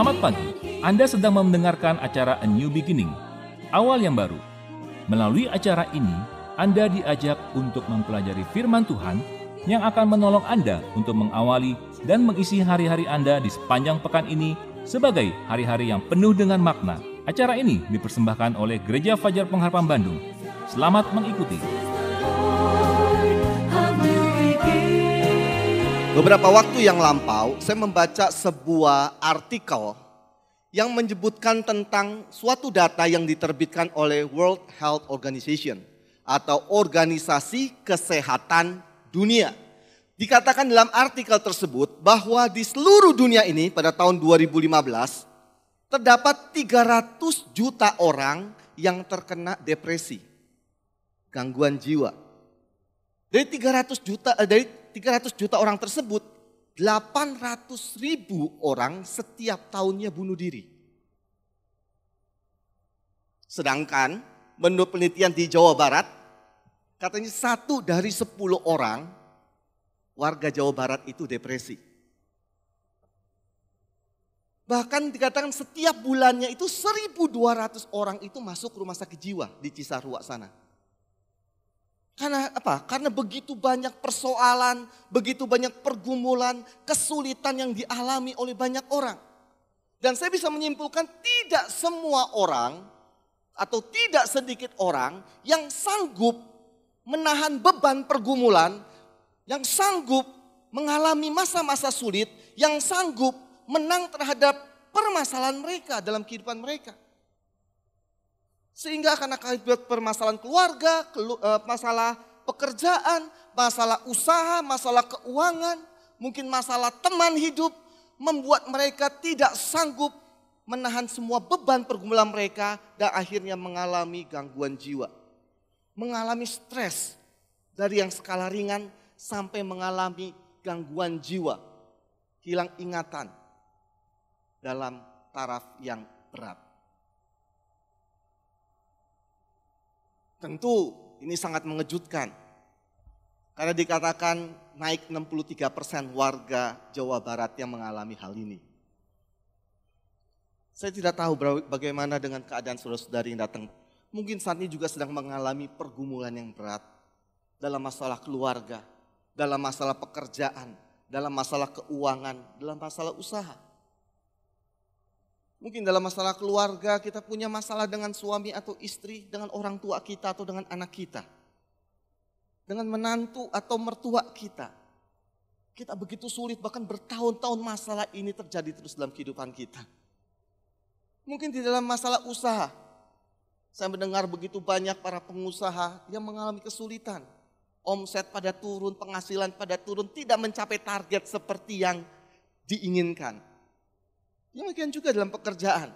Selamat pagi, Anda sedang mendengarkan acara A New Beginning, awal yang baru. Melalui acara ini, Anda diajak untuk mempelajari firman Tuhan yang akan menolong Anda untuk mengawali dan mengisi hari-hari Anda di sepanjang pekan ini sebagai hari-hari yang penuh dengan makna. Acara ini dipersembahkan oleh Gereja Fajar Pengharapan Bandung. Selamat mengikuti. Beberapa waktu yang lampau, saya membaca sebuah artikel yang menyebutkan tentang suatu data yang diterbitkan oleh World Health Organization atau Organisasi Kesehatan Dunia. Dikatakan dalam artikel tersebut bahwa di seluruh dunia ini pada tahun 2015 terdapat 300 juta orang yang terkena depresi, gangguan jiwa. Dari 300 juta eh, dari 300 juta orang tersebut, 800 ribu orang setiap tahunnya bunuh diri. Sedangkan menurut penelitian di Jawa Barat, katanya satu dari sepuluh orang warga Jawa Barat itu depresi. Bahkan dikatakan setiap bulannya itu 1200 orang itu masuk rumah sakit jiwa di Cisarua sana. Karena apa? Karena begitu banyak persoalan, begitu banyak pergumulan, kesulitan yang dialami oleh banyak orang. Dan saya bisa menyimpulkan tidak semua orang atau tidak sedikit orang yang sanggup menahan beban pergumulan, yang sanggup mengalami masa-masa sulit, yang sanggup menang terhadap permasalahan mereka dalam kehidupan mereka. Sehingga karena akibat permasalahan keluarga, eh, masalah pekerjaan, masalah usaha, masalah keuangan, mungkin masalah teman hidup, membuat mereka tidak sanggup menahan semua beban pergumulan mereka dan akhirnya mengalami gangguan jiwa. Mengalami stres dari yang skala ringan sampai mengalami gangguan jiwa. Hilang ingatan dalam taraf yang berat. Tentu ini sangat mengejutkan. Karena dikatakan naik 63 persen warga Jawa Barat yang mengalami hal ini. Saya tidak tahu bagaimana dengan keadaan saudara-saudari yang datang. Mungkin saat ini juga sedang mengalami pergumulan yang berat dalam masalah keluarga, dalam masalah pekerjaan, dalam masalah keuangan, dalam masalah usaha. Mungkin dalam masalah keluarga kita punya masalah dengan suami atau istri, dengan orang tua kita atau dengan anak kita. Dengan menantu atau mertua kita. Kita begitu sulit bahkan bertahun-tahun masalah ini terjadi terus dalam kehidupan kita. Mungkin di dalam masalah usaha. Saya mendengar begitu banyak para pengusaha yang mengalami kesulitan. Omset pada turun, penghasilan pada turun, tidak mencapai target seperti yang diinginkan. Demikian juga dalam pekerjaan.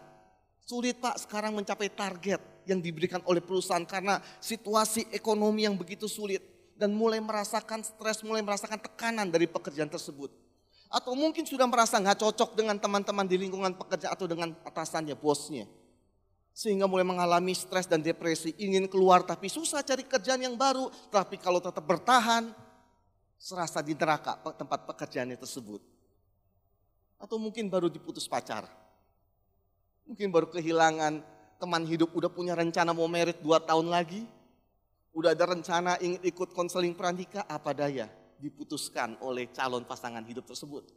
Sulit Pak sekarang mencapai target yang diberikan oleh perusahaan karena situasi ekonomi yang begitu sulit. Dan mulai merasakan stres, mulai merasakan tekanan dari pekerjaan tersebut. Atau mungkin sudah merasa nggak cocok dengan teman-teman di lingkungan pekerja atau dengan atasannya, bosnya. Sehingga mulai mengalami stres dan depresi, ingin keluar tapi susah cari kerjaan yang baru. Tapi kalau tetap bertahan, serasa di neraka tempat pekerjaannya tersebut. Atau mungkin baru diputus pacar. Mungkin baru kehilangan teman hidup, udah punya rencana mau merit dua tahun lagi. Udah ada rencana ingin ikut konseling pranikah, apa daya diputuskan oleh calon pasangan hidup tersebut.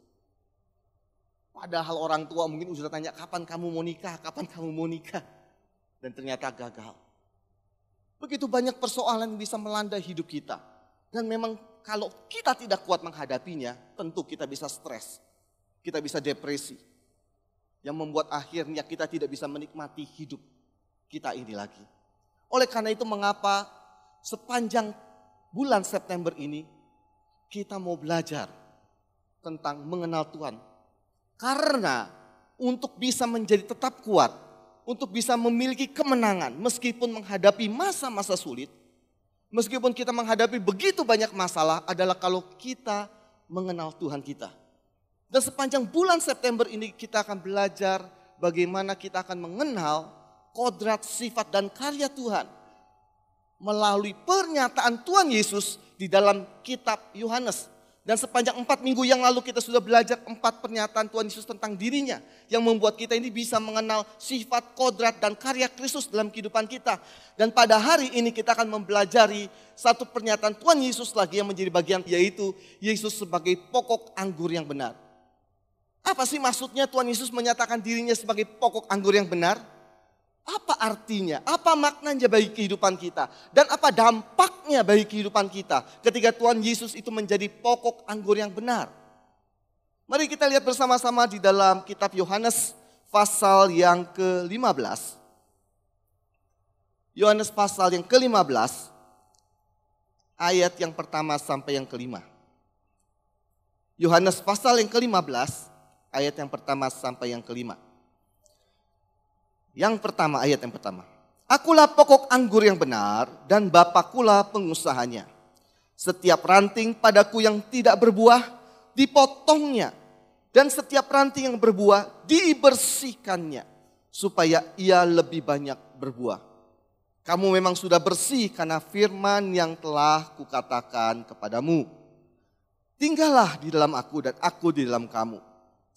Padahal orang tua mungkin sudah tanya kapan kamu mau nikah, kapan kamu mau nikah. Dan ternyata gagal. Begitu banyak persoalan yang bisa melanda hidup kita. Dan memang kalau kita tidak kuat menghadapinya, tentu kita bisa stres kita bisa depresi. Yang membuat akhirnya kita tidak bisa menikmati hidup kita ini lagi. Oleh karena itu mengapa sepanjang bulan September ini kita mau belajar tentang mengenal Tuhan. Karena untuk bisa menjadi tetap kuat, untuk bisa memiliki kemenangan meskipun menghadapi masa-masa sulit, meskipun kita menghadapi begitu banyak masalah adalah kalau kita mengenal Tuhan kita. Dan sepanjang bulan September ini kita akan belajar bagaimana kita akan mengenal kodrat, sifat, dan karya Tuhan. Melalui pernyataan Tuhan Yesus di dalam kitab Yohanes. Dan sepanjang empat minggu yang lalu kita sudah belajar empat pernyataan Tuhan Yesus tentang dirinya. Yang membuat kita ini bisa mengenal sifat, kodrat, dan karya Kristus dalam kehidupan kita. Dan pada hari ini kita akan mempelajari satu pernyataan Tuhan Yesus lagi yang menjadi bagian yaitu Yesus sebagai pokok anggur yang benar. Apa sih maksudnya Tuhan Yesus menyatakan dirinya sebagai pokok anggur yang benar? Apa artinya? Apa maknanya bagi kehidupan kita? Dan apa dampaknya bagi kehidupan kita ketika Tuhan Yesus itu menjadi pokok anggur yang benar? Mari kita lihat bersama-sama di dalam kitab Yohanes pasal yang ke-15. Yohanes pasal yang ke-15 ayat yang pertama sampai yang kelima. Yohanes pasal yang ke-15 ayat yang pertama sampai yang kelima. Yang pertama, ayat yang pertama. Akulah pokok anggur yang benar dan Bapakulah pengusahanya. Setiap ranting padaku yang tidak berbuah dipotongnya. Dan setiap ranting yang berbuah dibersihkannya. Supaya ia lebih banyak berbuah. Kamu memang sudah bersih karena firman yang telah kukatakan kepadamu. Tinggallah di dalam aku dan aku di dalam kamu.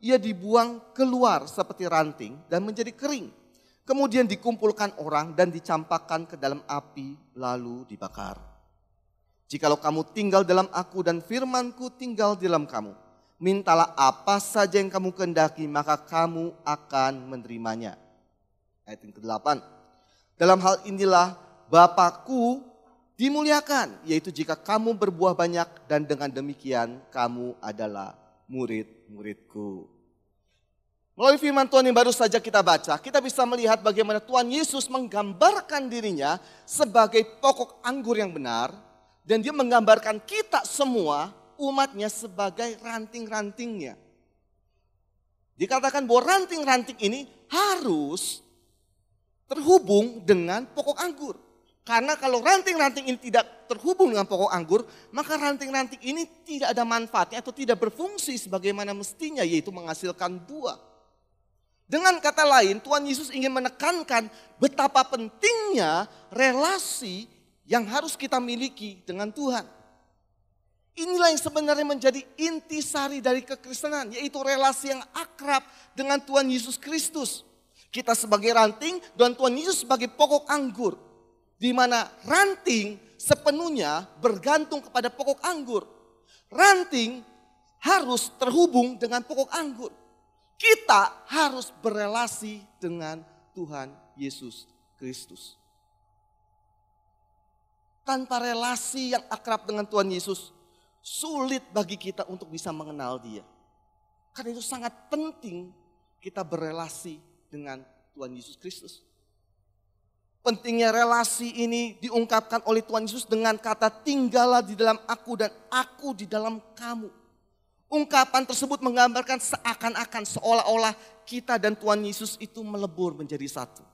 ia dibuang keluar seperti ranting dan menjadi kering kemudian dikumpulkan orang dan dicampakkan ke dalam api lalu dibakar. Jikalau kamu tinggal dalam aku dan firmanku tinggal di dalam kamu, mintalah apa saja yang kamu kehendaki maka kamu akan menerimanya. Ayat yang ke-8. Dalam hal inilah Bapakku dimuliakan, yaitu jika kamu berbuah banyak dan dengan demikian kamu adalah murid-muridku. Melalui firman Tuhan yang baru saja kita baca, kita bisa melihat bagaimana Tuhan Yesus menggambarkan dirinya sebagai pokok anggur yang benar. Dan dia menggambarkan kita semua umatnya sebagai ranting-rantingnya. Dikatakan bahwa ranting-ranting ini harus terhubung dengan pokok anggur. Karena kalau ranting-ranting ini tidak terhubung dengan pokok anggur, maka ranting-ranting ini tidak ada manfaatnya atau tidak berfungsi sebagaimana mestinya, yaitu menghasilkan buah. Dengan kata lain, Tuhan Yesus ingin menekankan betapa pentingnya relasi yang harus kita miliki dengan Tuhan. Inilah yang sebenarnya menjadi intisari dari kekristenan, yaitu relasi yang akrab dengan Tuhan Yesus Kristus. Kita sebagai ranting dan Tuhan Yesus sebagai pokok anggur. Di mana ranting sepenuhnya bergantung kepada pokok anggur. Ranting harus terhubung dengan pokok anggur. Kita harus berelasi dengan Tuhan Yesus Kristus. Tanpa relasi yang akrab dengan Tuhan Yesus, sulit bagi kita untuk bisa mengenal Dia. Karena itu sangat penting kita berelasi dengan Tuhan Yesus Kristus. Pentingnya relasi ini diungkapkan oleh Tuhan Yesus dengan kata tinggallah di dalam aku dan aku di dalam kamu. Ungkapan tersebut menggambarkan seakan-akan seolah-olah kita dan Tuhan Yesus itu melebur menjadi satu.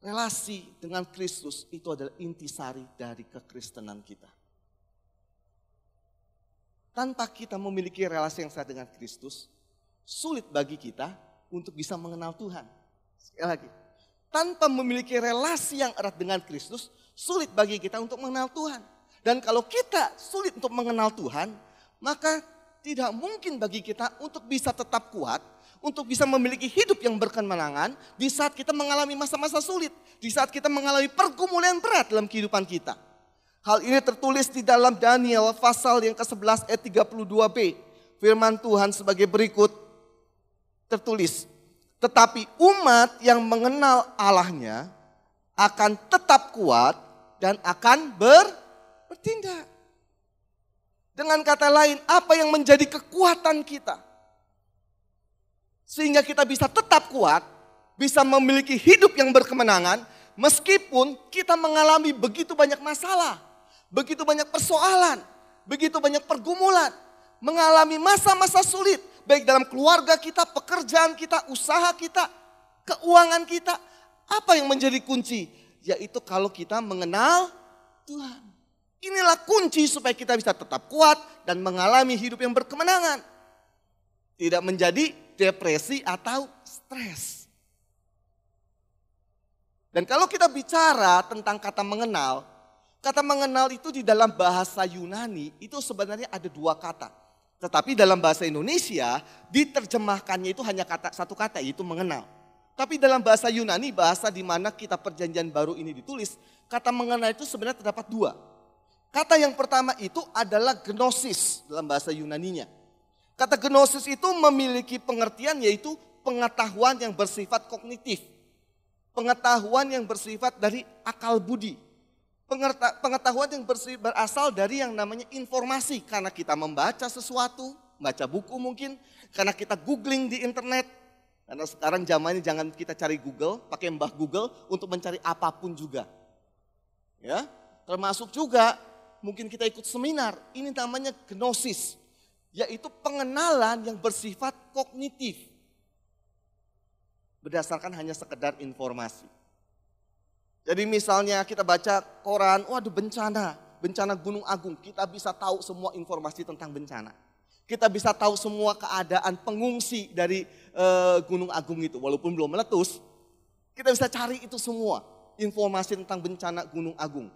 Relasi dengan Kristus itu adalah intisari dari kekristenan kita. Tanpa kita memiliki relasi yang sehat dengan Kristus, sulit bagi kita untuk bisa mengenal Tuhan. Sekali lagi, tanpa memiliki relasi yang erat dengan Kristus, sulit bagi kita untuk mengenal Tuhan. Dan kalau kita sulit untuk mengenal Tuhan, maka tidak mungkin bagi kita untuk bisa tetap kuat, untuk bisa memiliki hidup yang berkemenangan di saat kita mengalami masa-masa sulit, di saat kita mengalami pergumulan berat dalam kehidupan kita. Hal ini tertulis di dalam Daniel pasal yang ke-11 ayat 32b. Firman Tuhan sebagai berikut tertulis. Tetapi umat yang mengenal Allahnya akan tetap kuat dan akan ber, bertindak. Dengan kata lain, apa yang menjadi kekuatan kita? Sehingga kita bisa tetap kuat, bisa memiliki hidup yang berkemenangan, meskipun kita mengalami begitu banyak masalah, begitu banyak persoalan, begitu banyak pergumulan. mengalami masa-masa sulit. Baik dalam keluarga kita, pekerjaan kita, usaha kita, keuangan kita. Apa yang menjadi kunci? Yaitu kalau kita mengenal Tuhan. Inilah kunci supaya kita bisa tetap kuat dan mengalami hidup yang berkemenangan. Tidak menjadi depresi atau stres. Dan kalau kita bicara tentang kata mengenal, kata mengenal itu di dalam bahasa Yunani itu sebenarnya ada dua kata. Tetapi dalam bahasa Indonesia diterjemahkannya itu hanya kata satu kata yaitu mengenal. Tapi dalam bahasa Yunani, bahasa di mana kita perjanjian baru ini ditulis, kata mengenal itu sebenarnya terdapat dua. Kata yang pertama itu adalah gnosis dalam bahasa Yunaninya. Kata gnosis itu memiliki pengertian yaitu pengetahuan yang bersifat kognitif. Pengetahuan yang bersifat dari akal budi. Pengetahuan yang berasal dari yang namanya informasi. Karena kita membaca sesuatu, baca buku mungkin. Karena kita googling di internet. Karena sekarang zamannya jangan kita cari Google, pakai mbah Google untuk mencari apa pun juga. Ya, termasuk juga mungkin kita ikut seminar, ini namanya gnosis, yaitu pengenalan yang bersifat kognitif. Berdasarkan hanya sekedar informasi. Jadi misalnya kita baca koran, waduh bencana, bencana gunung agung, kita bisa tahu semua informasi tentang bencana. Kita bisa tahu semua keadaan pengungsi dari uh, gunung agung itu, walaupun belum meletus. Kita bisa cari itu semua, informasi tentang bencana gunung agung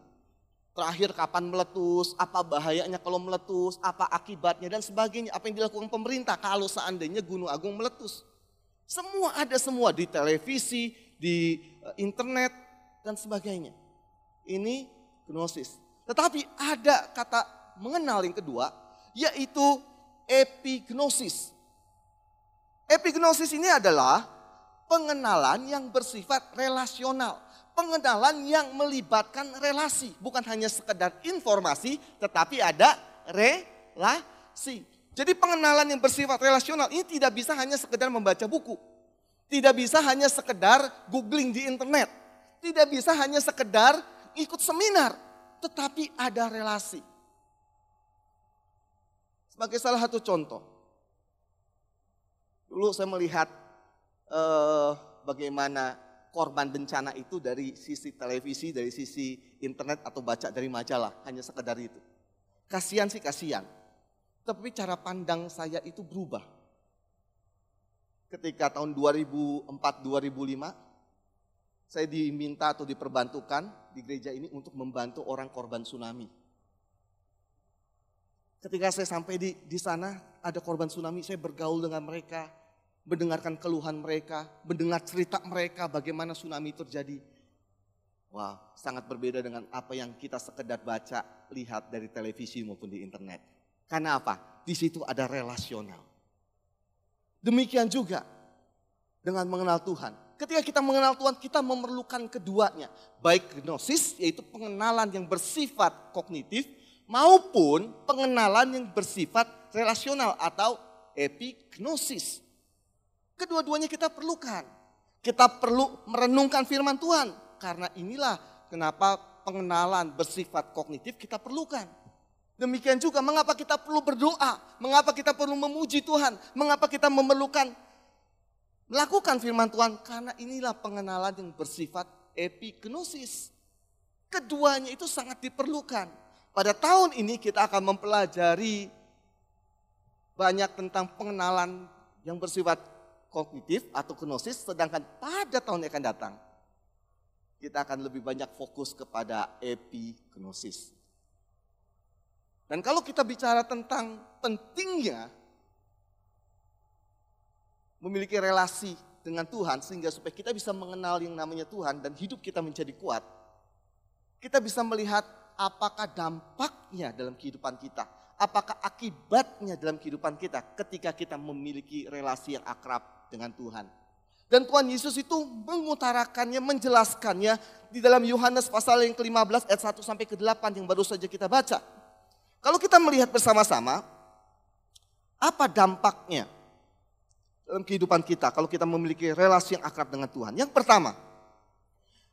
terakhir kapan meletus, apa bahayanya kalau meletus, apa akibatnya dan sebagainya, apa yang dilakukan pemerintah kalau seandainya Gunung Agung meletus. Semua ada semua di televisi, di eh, internet dan sebagainya. Ini gnosis. Tetapi ada kata mengenal yang kedua yaitu epignosis. Epignosis ini adalah pengenalan yang bersifat relasional pengenalan yang melibatkan relasi. Bukan hanya sekedar informasi, tetapi ada relasi. Jadi pengenalan yang bersifat relasional ini tidak bisa hanya sekedar membaca buku. Tidak bisa hanya sekedar googling di internet. Tidak bisa hanya sekedar ikut seminar. Tetapi ada relasi. Sebagai salah satu contoh. Dulu saya melihat uh, bagaimana korban bencana itu dari sisi televisi, dari sisi internet atau baca dari majalah, hanya sekedar itu. Kasihan sih kasihan. Tapi cara pandang saya itu berubah. Ketika tahun 2004-2005, saya diminta atau diperbantukan di gereja ini untuk membantu orang korban tsunami. Ketika saya sampai di, di sana, ada korban tsunami, saya bergaul dengan mereka, mendengarkan keluhan mereka, mendengar cerita mereka bagaimana tsunami terjadi. Wah, sangat berbeda dengan apa yang kita sekedar baca, lihat dari televisi maupun di internet. Karena apa? Di situ ada relasional. Demikian juga dengan mengenal Tuhan. Ketika kita mengenal Tuhan, kita memerlukan keduanya. Baik gnosis, yaitu pengenalan yang bersifat kognitif, maupun pengenalan yang bersifat relasional atau epignosis. Kedua-duanya kita perlukan. Kita perlu merenungkan firman Tuhan. Karena inilah kenapa pengenalan bersifat kognitif kita perlukan. Demikian juga mengapa kita perlu berdoa, mengapa kita perlu memuji Tuhan, mengapa kita memerlukan melakukan firman Tuhan karena inilah pengenalan yang bersifat epignosis. Keduanya itu sangat diperlukan. Pada tahun ini kita akan mempelajari banyak tentang pengenalan yang bersifat kognitif atau gnosis, sedangkan pada tahun yang akan datang kita akan lebih banyak fokus kepada epignosis. Dan kalau kita bicara tentang pentingnya memiliki relasi dengan Tuhan sehingga supaya kita bisa mengenal yang namanya Tuhan dan hidup kita menjadi kuat, kita bisa melihat apakah dampaknya dalam kehidupan kita, apakah akibatnya dalam kehidupan kita ketika kita memiliki relasi yang akrab dengan Tuhan. Dan Tuhan Yesus itu mengutarakannya, menjelaskannya di dalam Yohanes pasal yang ke-15 ayat 1 sampai ke-8 yang baru saja kita baca. Kalau kita melihat bersama-sama, apa dampaknya dalam kehidupan kita kalau kita memiliki relasi yang akrab dengan Tuhan? Yang pertama,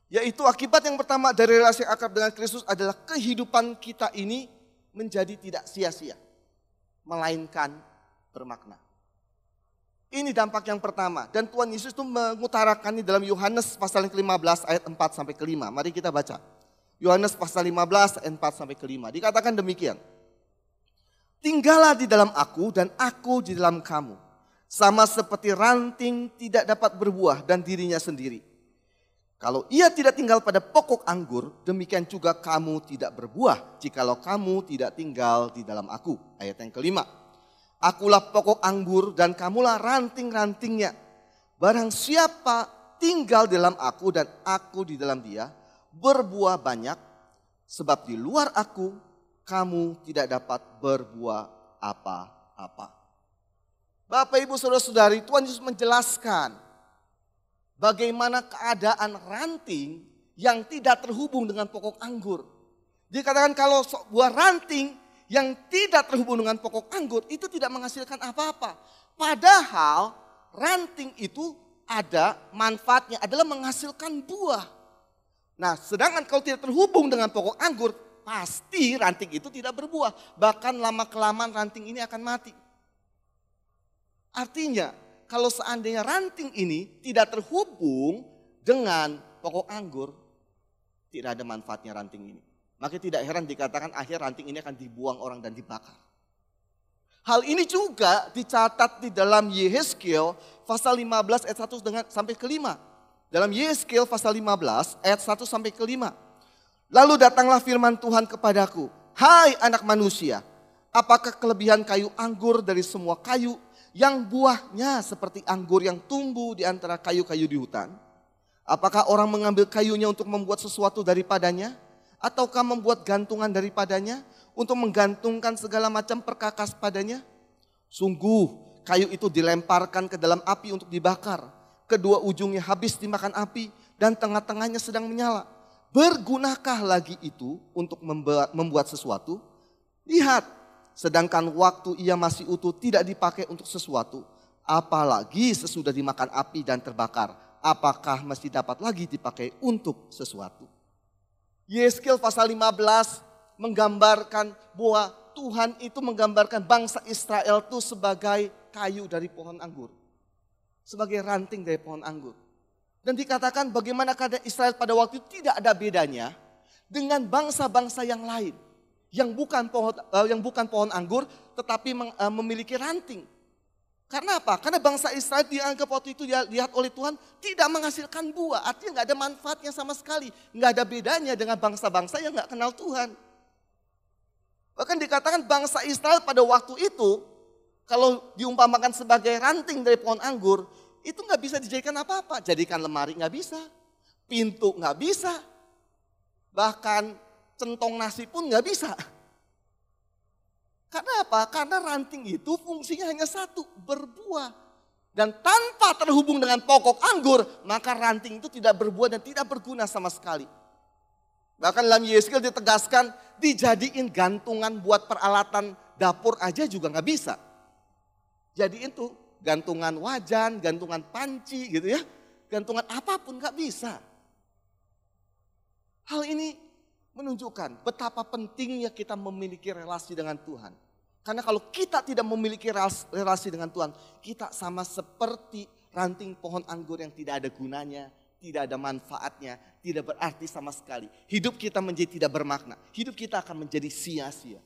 yaitu akibat yang pertama dari relasi yang akrab dengan Kristus adalah kehidupan kita ini menjadi tidak sia-sia. melainkan bermakna. Ini dampak yang pertama. Dan Tuhan Yesus itu mengutarakan ini dalam Yohanes pasal yang ke-15 ayat 4 sampai ke-5. Mari kita baca. Yohanes pasal 15 ayat 4 sampai ke-5. Dikatakan demikian. Tinggallah di dalam aku dan aku di dalam kamu. Sama seperti ranting tidak dapat berbuah dan dirinya sendiri. Kalau ia tidak tinggal pada pokok anggur, demikian juga kamu tidak berbuah jikalau kamu tidak tinggal di dalam aku. Ayat yang kelima. Akulah pokok anggur dan kamulah ranting-rantingnya. Barang siapa tinggal dalam aku dan aku di dalam dia, berbuah banyak, sebab di luar aku kamu tidak dapat berbuah apa-apa. Bapak, Ibu, Saudara-saudari, Tuhan Yesus menjelaskan bagaimana keadaan ranting yang tidak terhubung dengan pokok anggur. Dikatakan kalau buah ranting yang tidak terhubung dengan pokok anggur itu tidak menghasilkan apa-apa. Padahal ranting itu ada manfaatnya adalah menghasilkan buah. Nah, sedangkan kalau tidak terhubung dengan pokok anggur, pasti ranting itu tidak berbuah. Bahkan lama-kelamaan ranting ini akan mati. Artinya, kalau seandainya ranting ini tidak terhubung dengan pokok anggur, tidak ada manfaatnya ranting ini. Maka tidak heran dikatakan akhir ranting ini akan dibuang orang dan dibakar. Hal ini juga dicatat di dalam Yehezkiel pasal 15 ayat 1 dengan sampai ke 5. Dalam Yehezkiel pasal 15 ayat 1 sampai ke 5. Lalu datanglah firman Tuhan kepadaku, "Hai anak manusia, apakah kelebihan kayu anggur dari semua kayu yang buahnya seperti anggur yang tumbuh di antara kayu-kayu di hutan? Apakah orang mengambil kayunya untuk membuat sesuatu daripadanya?" ataukah membuat gantungan daripadanya untuk menggantungkan segala macam perkakas padanya? Sungguh kayu itu dilemparkan ke dalam api untuk dibakar. Kedua ujungnya habis dimakan api dan tengah-tengahnya sedang menyala. Bergunakah lagi itu untuk membuat, membuat sesuatu? Lihat, sedangkan waktu ia masih utuh tidak dipakai untuk sesuatu. Apalagi sesudah dimakan api dan terbakar. Apakah masih dapat lagi dipakai untuk sesuatu? Yeskel pasal 15 menggambarkan bahwa Tuhan itu menggambarkan bangsa Israel itu sebagai kayu dari pohon anggur. Sebagai ranting dari pohon anggur. Dan dikatakan bagaimana keadaan Israel pada waktu itu tidak ada bedanya dengan bangsa-bangsa yang lain. Yang bukan pohon, eh, yang bukan pohon anggur tetapi eh, memiliki ranting. Karena apa? Karena bangsa Israel dianggap waktu itu dilihat oleh Tuhan tidak menghasilkan buah. Artinya nggak ada manfaatnya sama sekali. Nggak ada bedanya dengan bangsa-bangsa yang nggak kenal Tuhan. Bahkan dikatakan bangsa Israel pada waktu itu, kalau diumpamakan sebagai ranting dari pohon anggur, itu nggak bisa dijadikan apa-apa. Jadikan lemari nggak bisa, pintu nggak bisa, bahkan centong nasi pun nggak bisa. Karena apa? Karena ranting itu fungsinya hanya satu, berbuah. Dan tanpa terhubung dengan pokok anggur, maka ranting itu tidak berbuah dan tidak berguna sama sekali. Bahkan dalam Yeskel ditegaskan, dijadiin gantungan buat peralatan dapur aja juga nggak bisa. Jadi itu gantungan wajan, gantungan panci gitu ya. Gantungan apa pun nggak bisa. Hal ini menunjukkan betapa pentingnya kita memiliki relasi dengan Tuhan. Karena kalau kita tidak memiliki relasi dengan Tuhan, kita sama seperti ranting pohon anggur yang tidak ada gunanya, tidak ada manfaatnya, tidak berarti sama sekali. Hidup kita menjadi tidak bermakna. Hidup kita akan menjadi sia-sia.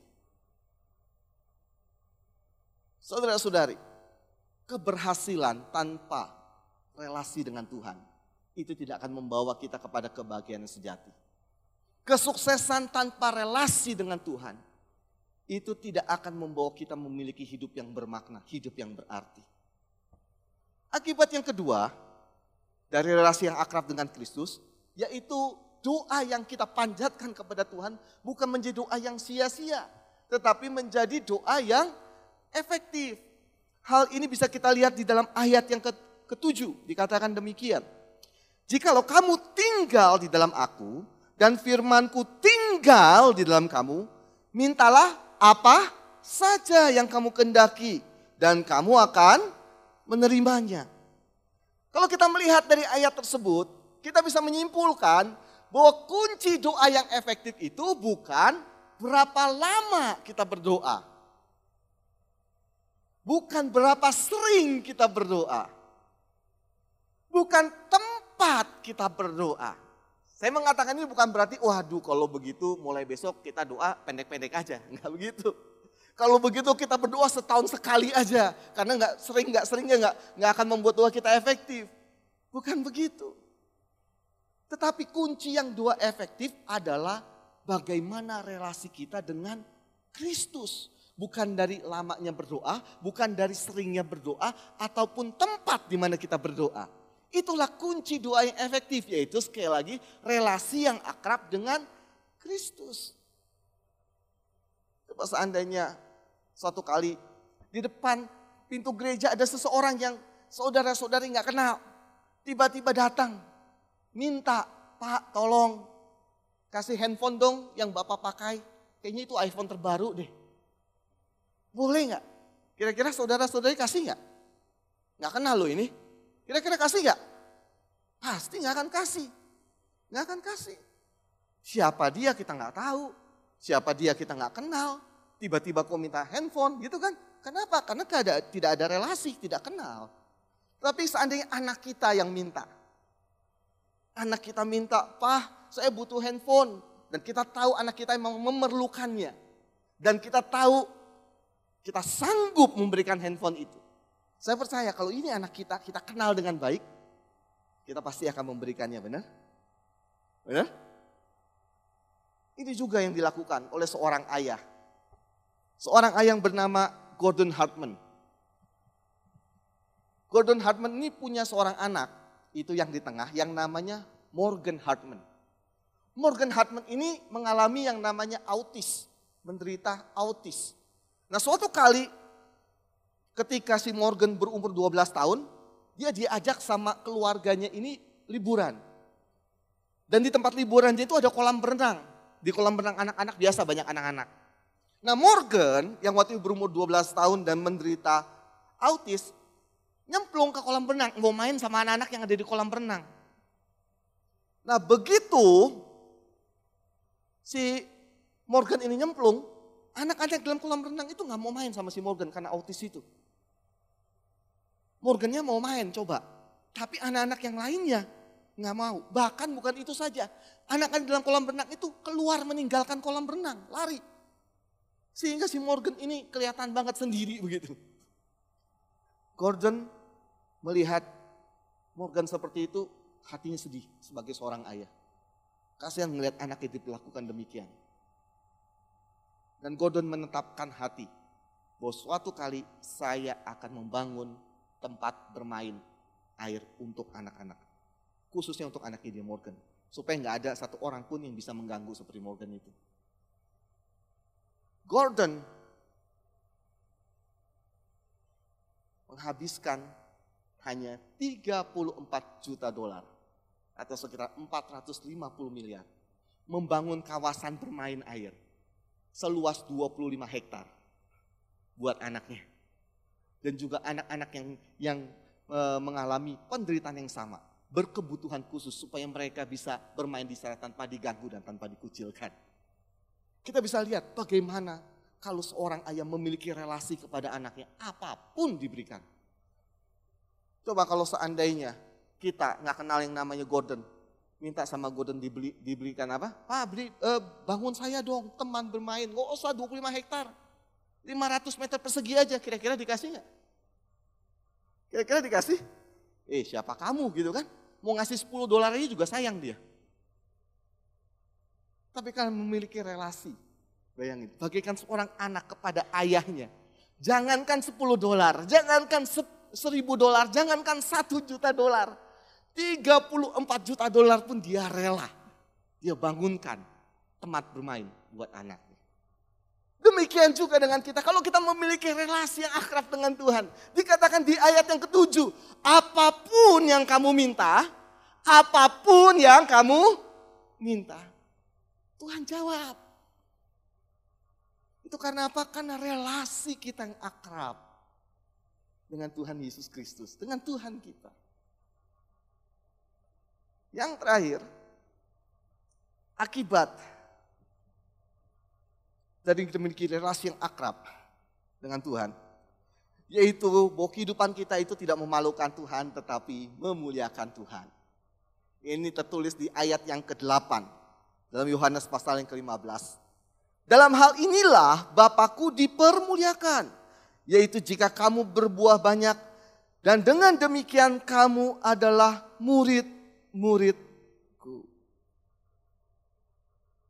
Saudara-saudari, keberhasilan tanpa relasi dengan Tuhan itu tidak akan membawa kita kepada kebahagiaan yang sejati. Kesuksesan tanpa relasi dengan Tuhan itu tidak akan membawa kita memiliki hidup yang bermakna, hidup yang berarti. Akibat yang kedua dari relasi yang akrab dengan Kristus, yaitu doa yang kita panjatkan kepada Tuhan bukan menjadi doa yang sia-sia, tetapi menjadi doa yang efektif. Hal ini bisa kita lihat di dalam ayat yang ketujuh, dikatakan demikian. Jikalau kamu tinggal di dalam aku dan firmanku tinggal di dalam kamu, mintalah apa saja yang kamu kendaki dan kamu akan menerimanya. Kalau kita melihat dari ayat tersebut, kita bisa menyimpulkan bahwa kunci doa yang efektif itu bukan berapa lama kita berdoa. Bukan berapa sering kita berdoa. Bukan tempat kita berdoa. Saya mengatakan ini bukan berarti, waduh kalau begitu mulai besok kita doa pendek-pendek aja. Enggak begitu. Kalau begitu kita berdoa setahun sekali aja. Karena enggak sering, enggak seringnya enggak, enggak akan membuat doa kita efektif. Bukan begitu. Tetapi kunci yang doa efektif adalah bagaimana relasi kita dengan Kristus. Bukan dari lamanya berdoa, bukan dari seringnya berdoa, ataupun tempat di mana kita berdoa. Itulah kunci doa yang efektif, yaitu sekali lagi relasi yang akrab dengan Kristus. Coba seandainya suatu kali di depan pintu gereja ada seseorang yang saudara-saudari nggak kenal. Tiba-tiba datang, minta, Pak tolong kasih handphone dong yang Bapak pakai. Kayaknya itu iPhone terbaru deh. Boleh nggak? Kira-kira saudara-saudari kasih nggak? Nggak kenal lo ini. Kira-kira kasih nggak? Pasti nggak akan kasih. Nggak akan kasih. Siapa dia kita nggak tahu. Siapa dia kita nggak kenal. Tiba-tiba kau minta handphone gitu kan. Kenapa? Karena tidak ada, relasi, tidak kenal. Tapi seandainya anak kita yang minta. Anak kita minta, Pak saya butuh handphone. Dan kita tahu anak kita memang memerlukannya. Dan kita tahu kita sanggup memberikan handphone itu. Saya percaya kalau ini anak kita, kita kenal dengan baik, kita pasti akan memberikannya, benar? Benar? Ini juga yang dilakukan oleh seorang ayah. Seorang ayah yang bernama Gordon Hartman. Gordon Hartman ini punya seorang anak, itu yang di tengah, yang namanya Morgan Hartman. Morgan Hartman ini mengalami yang namanya autis, menderita autis. Nah suatu kali ketika si Morgan berumur 12 tahun, dia diajak sama keluarganya ini liburan. Dan di tempat liburan dia itu ada kolam berenang. Di kolam berenang anak-anak biasa banyak anak-anak. Nah Morgan yang waktu itu berumur 12 tahun dan menderita autis, nyemplung ke kolam berenang, mau main sama anak-anak yang ada di kolam berenang. Nah begitu si Morgan ini nyemplung, Anak-anak dalam kolam renang itu nggak mau main sama si Morgan karena autis itu. Morgannya mau main coba. Tapi anak-anak yang lainnya nggak mau. Bahkan bukan itu saja. Anak-anak dalam kolam renang itu keluar meninggalkan kolam renang, lari. Sehingga si Morgan ini kelihatan banget sendiri begitu. Gordon melihat Morgan seperti itu, hatinya sedih sebagai seorang ayah. Kasihan melihat anaknya diperlakukan demikian. Dan Gordon menetapkan hati bahwa suatu kali saya akan membangun tempat bermain air untuk anak-anak. Khususnya untuk anak dia Morgan. Supaya nggak ada satu orang pun yang bisa mengganggu seperti Morgan itu. Gordon menghabiskan hanya 34 juta dolar atau sekitar 450 miliar membangun kawasan bermain air seluas 25 hektar buat anaknya. Dan juga anak-anak yang yang e, mengalami penderitaan yang sama, berkebutuhan khusus supaya mereka bisa bermain di sana tanpa diganggu dan tanpa dikucilkan. Kita bisa lihat bagaimana kalau seorang ayah memiliki relasi kepada anaknya, apa pun diberikan. Coba kalau seandainya kita nggak kenal yang namanya Gordon, minta sama Gordon dibeli, dibelikan apa? Pak beli, uh, bangun saya dong teman bermain, nggak usah 25 hektar. 500 meter persegi aja, kira-kira dikasih nggak? Kira-kira dikasih? Eh siapa kamu gitu kan? Mau ngasih 10 dolar aja juga sayang dia. Tapi kan memiliki relasi, bayangin, bagaikan seorang anak kepada ayahnya. Jangankan 10 dolar, jangankan 1000 dolar, jangankan 1 juta dolar 34 juta dolar pun dia rela. Dia bangunkan tempat bermain buat anaknya. Demikian juga dengan kita. Kalau kita memiliki relasi yang akrab dengan Tuhan. Dikatakan di ayat yang ketujuh. Apa pun yang kamu minta. Apa pun yang kamu minta. Tuhan jawab. Itu karena apa? Karena relasi kita yang akrab. Dengan Tuhan Yesus Kristus. Dengan Tuhan kita. Yang terakhir, akibat dari memiliki relasi yang akrab dengan Tuhan. Yaitu bahwa kehidupan kita itu tidak memalukan Tuhan tetapi memuliakan Tuhan. Ini tertulis di ayat yang ke-8 dalam Yohanes pasal yang ke-15. Dalam hal inilah Bapakku dipermuliakan, yaitu jika kamu berbuah banyak dan dengan demikian kamu adalah murid-muridku.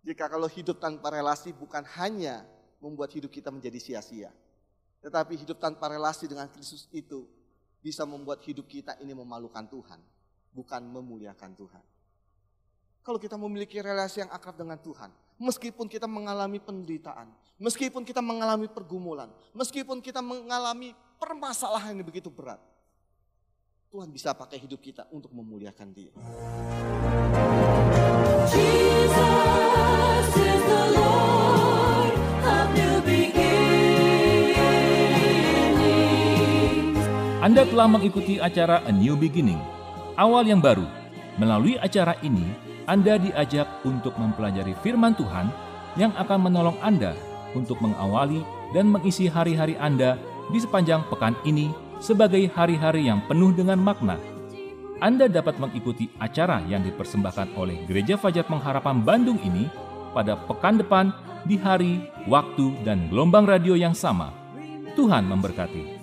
Jika kalau hidup tanpa relasi bukan hanya membuat hidup kita menjadi sia-sia. Tetapi hidup tanpa relasi dengan Kristus itu bisa membuat hidup kita ini memalukan Tuhan, bukan memuliakan Tuhan. Kalau kita memiliki relasi yang akrab dengan Tuhan, meskipun kita mengalami penderitaan, meskipun kita mengalami pergumulan, meskipun kita mengalami permasalahan yang begitu berat, Tuhan bisa pakai hidup kita untuk memuliakan Dia. Jesus is the Lord of new Anda telah mengikuti acara A New Beginning, awal yang baru. Melalui acara ini, anda diajak untuk mempelajari firman Tuhan yang akan menolong Anda untuk mengawali dan mengisi hari-hari Anda di sepanjang pekan ini sebagai hari-hari yang penuh dengan makna. Anda dapat mengikuti acara yang dipersembahkan oleh Gereja Fajar Pengharapan Bandung ini pada pekan depan di hari, waktu, dan gelombang radio yang sama. Tuhan memberkati.